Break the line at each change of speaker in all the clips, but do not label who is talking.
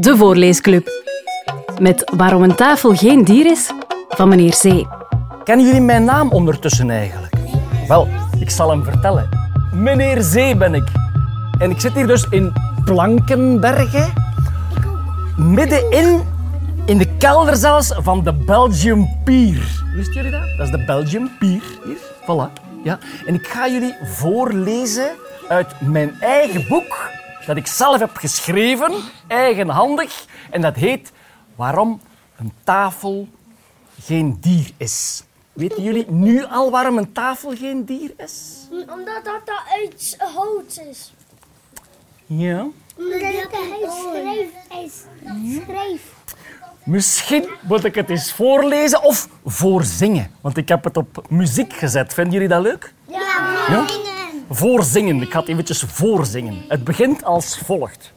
de Voorleesclub. Met Waarom een tafel geen dier is, van meneer Zee.
Kennen jullie mijn naam ondertussen eigenlijk? Wel, ik zal hem vertellen. Meneer Zee ben ik. En ik zit hier dus in Blankenbergen. Middenin, in de kelder zelfs, van de Belgium Pier. Wisten jullie dat? Dat is de Belgium Pier. Hier, voilà. Ja. En ik ga jullie voorlezen uit mijn eigen boek, dat ik zelf heb geschreven, eigenhandig. En dat heet Waarom een tafel geen dier is. Weten jullie nu al waarom een tafel geen dier is?
Omdat dat dat uit hout is.
Ja.
Omdat hij schreef is. Schreef.
Misschien moet ik het eens voorlezen of voorzingen. Want ik heb het op muziek gezet. Vinden jullie dat leuk?
Ja,
Ja? Voorzingen. Ik ga het eventjes voorzingen. Het begint als volgt.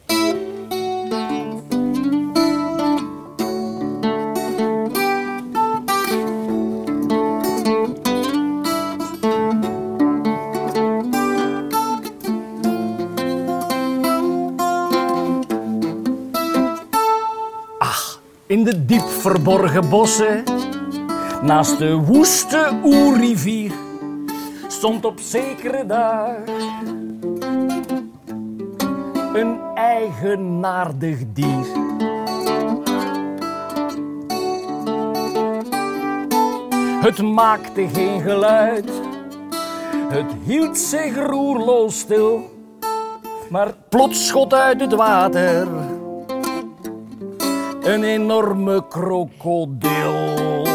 In de diep verborgen bossen, naast de woeste oerrivier, stond op zekere dag een eigenaardig dier. Het maakte geen geluid, het hield zich roerloos stil, maar plots schot uit het water een enorme krokodil.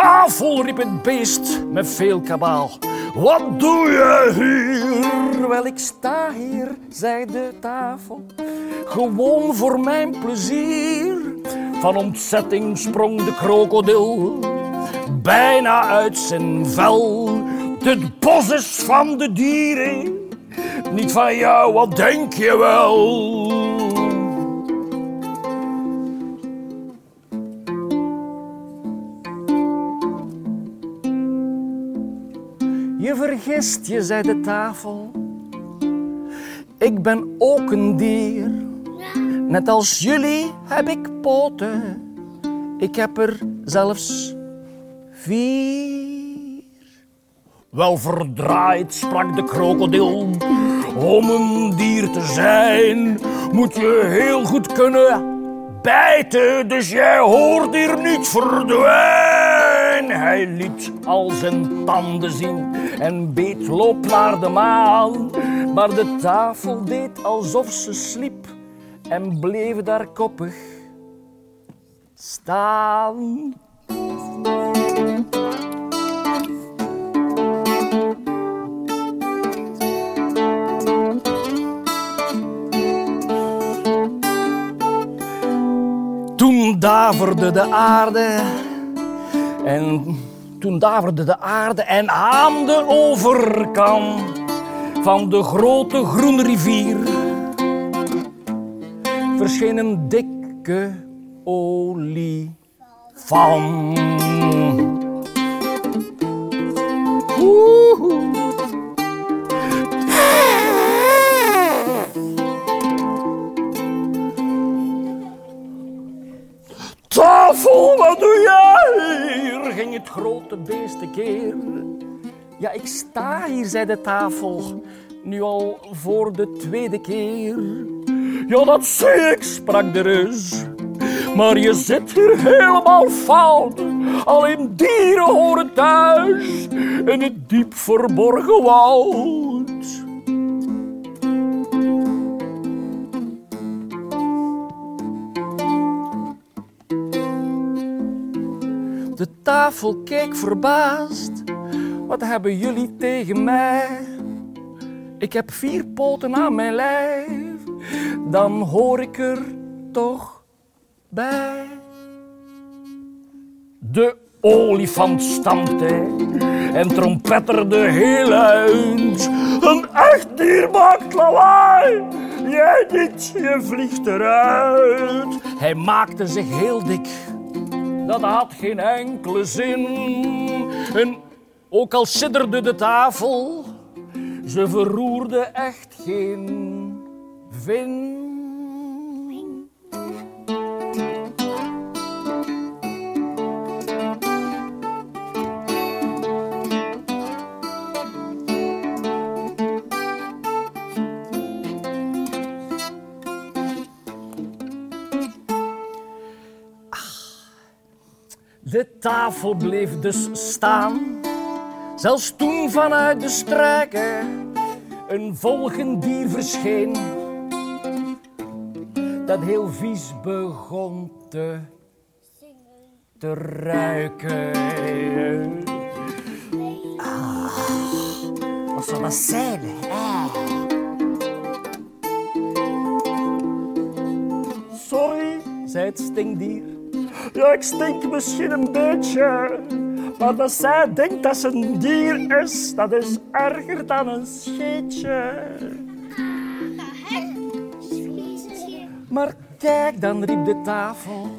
Tafel, riep het beest met veel kabaal. Wat doe je hier? Wel, ik sta hier, zei de tafel. Gewoon voor mijn plezier. Van ontzetting sprong de krokodil bijna uit zijn vel. Het bos is van de dieren, niet van jou, wat denk je wel? Je vergist je, zei de tafel. Ik ben ook een dier. Net als jullie heb ik poten. Ik heb er zelfs vier. Wel verdraaid, sprak de krokodil. Om een dier te zijn, moet je heel goed kunnen bijten. Dus jij hoort hier niet verdwijn. Hij liet al zijn tanden zien en beet loop naar de maan. Maar de tafel deed alsof ze sliep en bleef daar koppig staan. Toen daverde de aarde en toen daverde de aarde en aan de overkant van de grote groene rivier verscheen een dikke olifant. Tafel, wat doe jij? Ging het grote beest keer. Ja, ik sta hier, zei de tafel, nu al voor de tweede keer. Ja, dat zie ik, sprak de reus. Maar je zit hier helemaal fout. Alleen dieren horen thuis in het diep verborgen woud. De tafel keek verbaasd. Wat hebben jullie tegen mij? Ik heb vier poten aan mijn lijf. Dan hoor ik er toch bij. De olifant stampte en trompetterde heel luid. Een echt dier maakt lawaai. Jij niet, je vliegt eruit. Hij maakte zich heel dik dat had geen enkele zin. En ook al sidderde de tafel, ze verroerde echt geen vin. De tafel bleef dus staan, zelfs toen vanuit de strijken een volgend dier verscheen dat heel vies begon te, te ruiken.
Ah, Wat zou dat zijn?
Sorry, zei het stinkdier. Ja, ik stink misschien een beetje. Maar dat zij denkt dat ze een dier is, dat is erger dan een scheetje. Maar kijk, dan riep de tafel.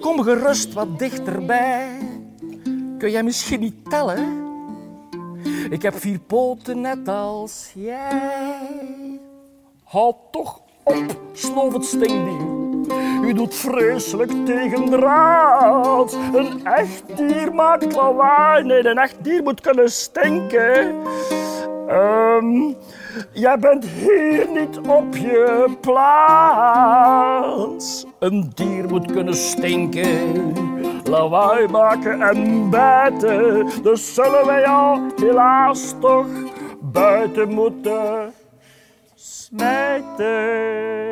Kom gerust wat dichterbij. Kun jij misschien niet tellen? Ik heb vier poten net als jij. Houd toch op, snoof het stinkdier. U doet vreselijk tegen de. Een echt dier maakt lawaai. Nee, een echt dier moet kunnen stinken. Ehm, jij bent hier niet op je plaats. Een dier moet kunnen stinken, lawaai maken en bijten. Dus zullen wij jou helaas toch buiten moeten smijten.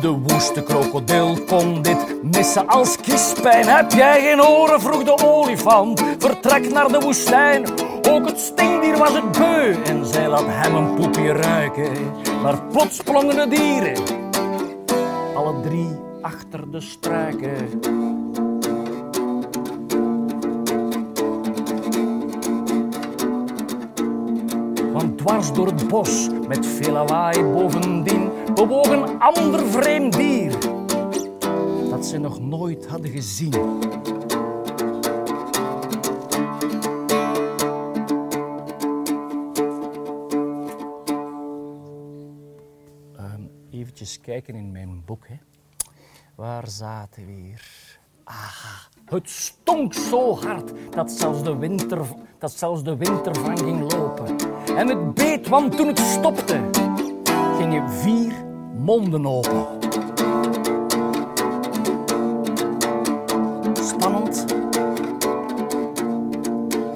De woeste krokodil kon dit missen als kiespijn. Heb jij geen oren, vroeg de olifant. Vertrek naar de woestijn. Ook het stinkdier was het beu en zij laat hem een poepje ruiken. Maar plots sprongen de dieren, alle drie achter de struiken. Want dwars door het bos, met veel lawaai bovendien, bewoog een ander vreemd dier dat ze nog nooit hadden gezien. Ehm, eventjes kijken in mijn boek. Hè. Waar zaten we hier? Aha, het stonk zo hard dat zelfs de winter, dat zelfs de wintervang ging lopen. En het beet, want toen het stopte, gingen vier monden open. Spannend.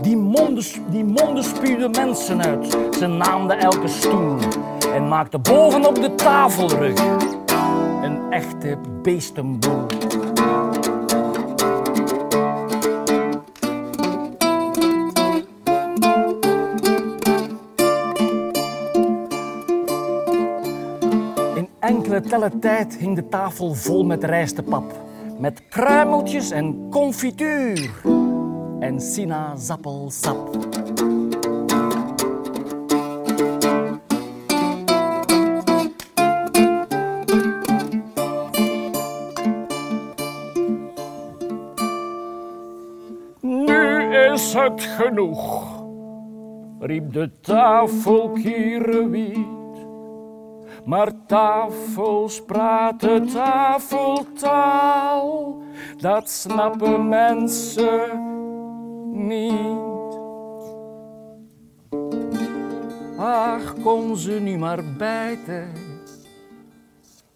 Die monden, die monden spuwden mensen uit. Ze naamden elke stoel en maakten bovenop de tafelrug een echte beestenboel. Enkele tellen tijd hing de tafel vol met rijstepap. Met kruimeltjes en confituur. En sinaasappelsap. Nu is het genoeg, riep de tafelkierenwiet. Maar tafels praten tafeltaal, dat snappen mensen niet. Ach, kon ze nu maar bijten,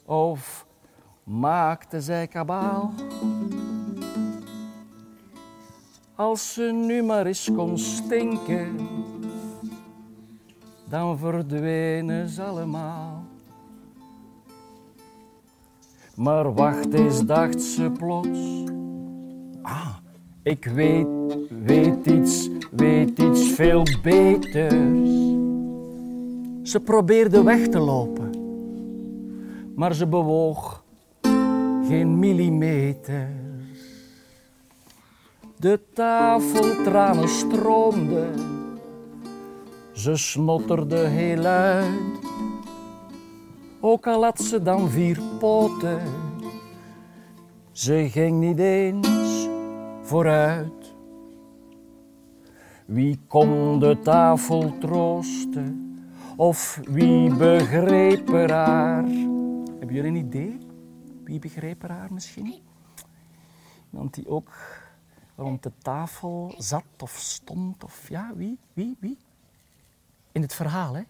of maakte zij kabaal? Als ze nu maar eens kon stinken, dan verdwenen ze allemaal. Maar wacht eens, dacht ze plots. Ah, ik weet, weet iets, weet iets veel beters. Ze probeerde weg te lopen, maar ze bewoog geen millimeter. De tafeltranen stroomden, Ze snotterde heel luid, ook al had ze dan vier poten. Ze ging niet eens vooruit. Wie kon de tafel troosten? Of wie begreep er haar? Hebben jullie een idee? Wie begreep er haar misschien? Iemand die ook rond de tafel zat of stond of ja, wie? Wie? Wie? In het verhaal, hè?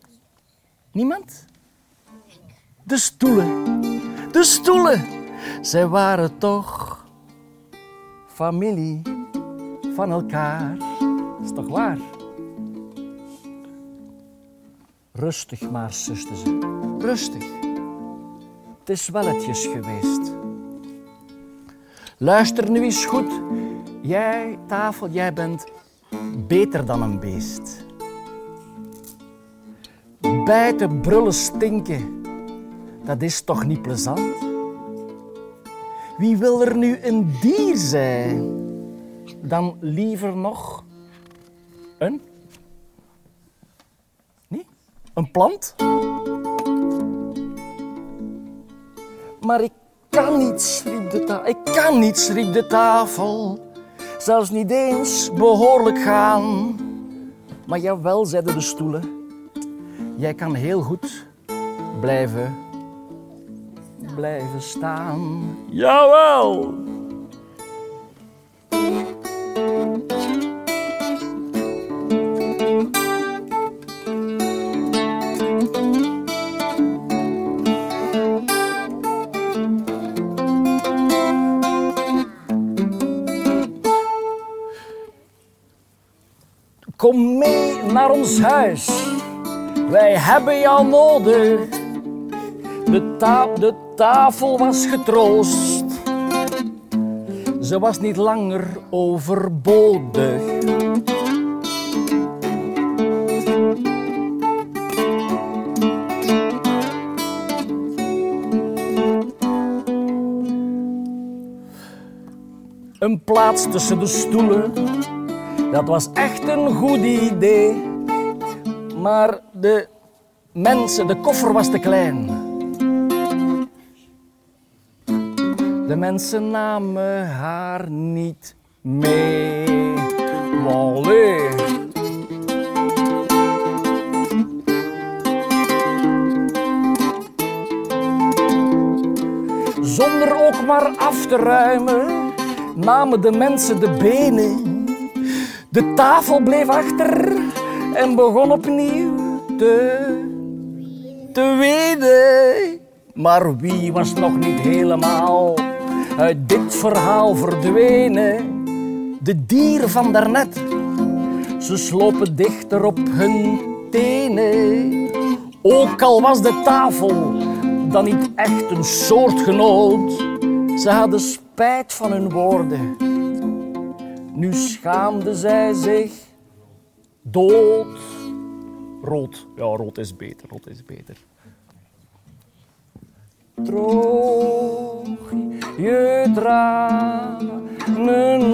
Niemand? De stoelen. De stoelen. Zij waren toch familie van elkaar. Is toch waar? Rustig maar, zuster ze. Rustig. Het is welletjes geweest. Luister nu eens goed. Jij, tafel, jij bent beter dan een beest. Bijten, brullen, stinken, dat is toch niet plezant? Wie wil er nu een dier zijn? Dan liever nog een? Nee? Een plant? Maar ik kan niet, schriep de tafel. Ik kan niet, schriep de tafel. Zelfs niet eens behoorlijk gaan. Maar jawel, zeiden de stoelen. Jij kan heel goed blijven, blijven staan. Jawel! Kom mee naar ons huis. Wij hebben jou nodig. De, ta de tafel was getroost. Ze was niet langer overbodig. Een plaats tussen de stoelen, dat was echt een goed idee. Maar de mensen, de koffer was te klein. De mensen namen haar niet mee. Wallee. Zonder ook maar af te ruimen, namen de mensen de benen. De tafel bleef achter en begon opnieuw te, te wenen. Maar wie was nog niet helemaal uit dit verhaal verdwenen? De dieren van daarnet, ze slopen dichter op hun tenen. Ook al was de tafel dan niet echt een soortgenoot, ze hadden spijt van hun woorden. Nu schaamden zij zich dood. Rood. Ja, rood is beter. Rood is beter. Droog je tranen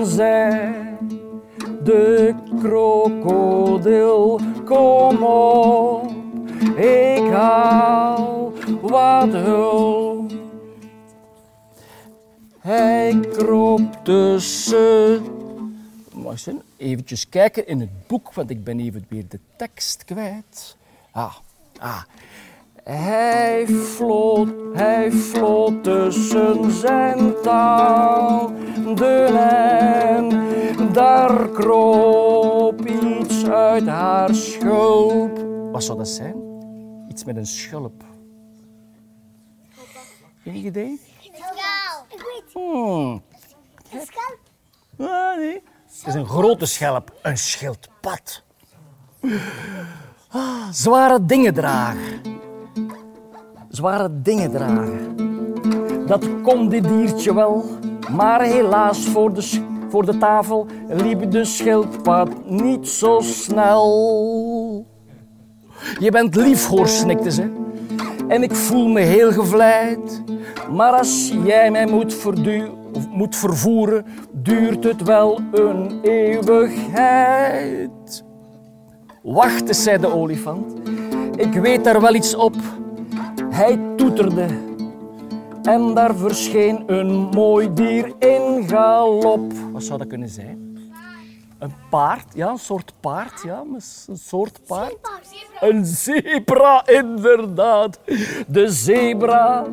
zij, de krokodil, kom op, ik haal wat hulp. Hij kroop tussen Wacht eens, kijken in het boek, want ik ben even weer de tekst kwijt. Ah, ah. Hij floot, hij floot tussen zijn tanden en daar kroop iets uit haar schulp. Wat zou dat zijn? Iets met een schulp. Enig idee?
Weet
Hmm.
Schaal.
Ah, nee. Het is een grote schelp, een schildpad. Ah, zware dingen dragen. Zware dingen dragen. Dat kon dit diertje wel, maar helaas voor de, voor de tafel liep de schildpad niet zo snel. Je bent lief hoor, snikte ze. En ik voel me heel gevleid. Maar als jij mij moet, moet vervoeren, duurt het wel een eeuwigheid. Wacht zei de olifant. Ik weet daar wel iets op. Hij toeterde. En daar verscheen een mooi dier in galop. Wat zou dat kunnen zijn? Een paard, ja, een soort paard, ja, een soort paard. Een zebra, inderdaad. De zebra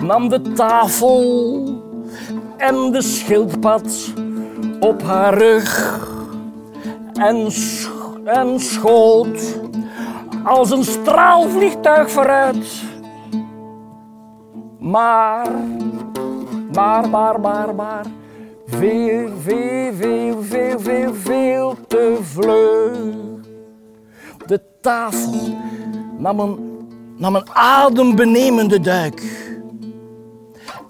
nam de tafel en de schildpad op haar rug en, en schoot als een straalvliegtuig vooruit. Maar, maar, maar, maar, maar, veel, veel, veel, veel, veel, veel te vlug. De tafel nam een, nam een adembenemende duik.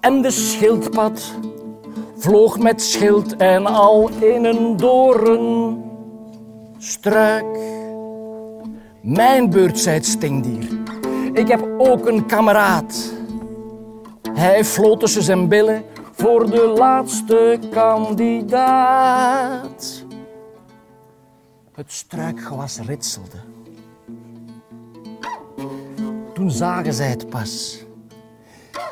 En de schildpad vloog met schild en al in een doornstruik. Mijn beurt, zei het stingdier. Ik heb ook een kameraad. Hij floot tussen zijn billen voor de laatste kandidaat. Het struikgewas ritselde. Toen zagen zij het pas.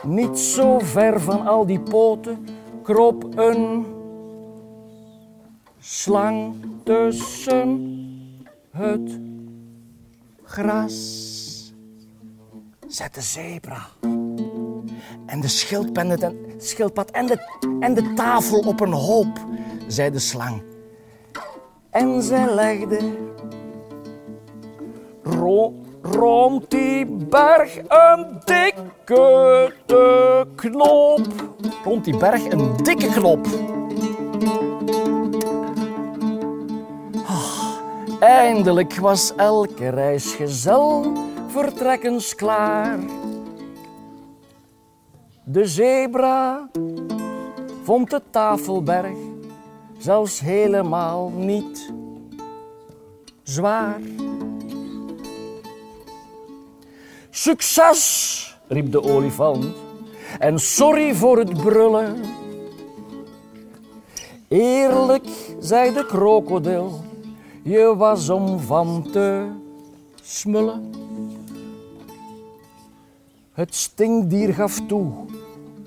Niet zo ver van al die poten kroop een slang tussen het gras. Zet de zebra en de schildpad en, de, en de tafel op een hoop, zei de slang. En zij legde ro rond die berg een dikke de knop. Rond die berg een dikke knop. Ah, eindelijk was elke reisgezel vertrekkens klaar. De zebra vond de tafelberg zelfs helemaal niet zwaar. Succes, riep de olifant, en sorry voor het brullen. Eerlijk, zei de krokodil, je was om van te smullen. Het stinkdier gaf toe,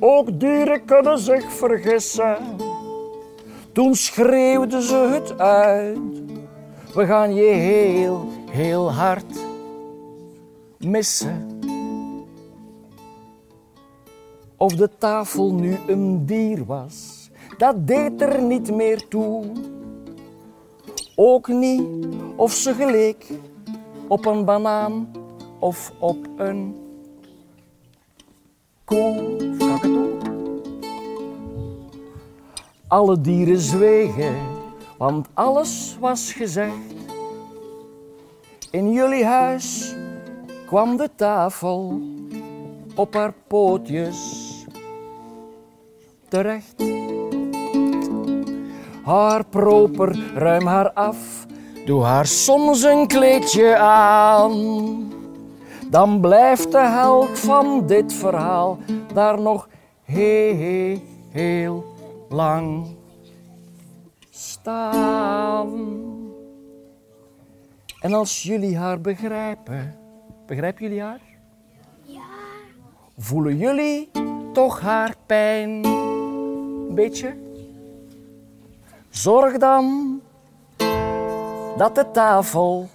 ook dieren kunnen zich vergissen. Toen schreeuwden ze het uit, we gaan je heel, heel hard missen. Of de tafel nu een dier was, dat deed er niet meer toe. Ook niet of ze geleek op een banaan of op een koe. Alle dieren zwegen, want alles was gezegd. In jullie huis kwam de tafel op haar pootjes terecht. Haar proper, ruim haar af, doe haar soms een kleedje aan. Dan blijft de held van dit verhaal daar nog heel, heel lang staan. En als jullie haar begrijpen, begrijpen jullie haar?
Ja.
Voelen jullie toch haar pijn? Een beetje? Zorg dan dat de tafel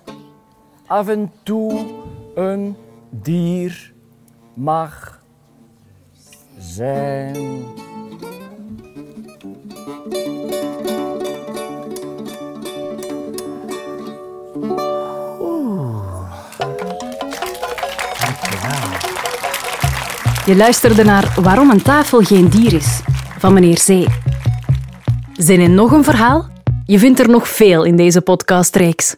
af en toe een dier mag zijn.
Je luisterde naar Waarom een tafel geen dier is, van meneer Zee. Zin in nog een verhaal? Je vindt er nog veel in deze podcastreeks.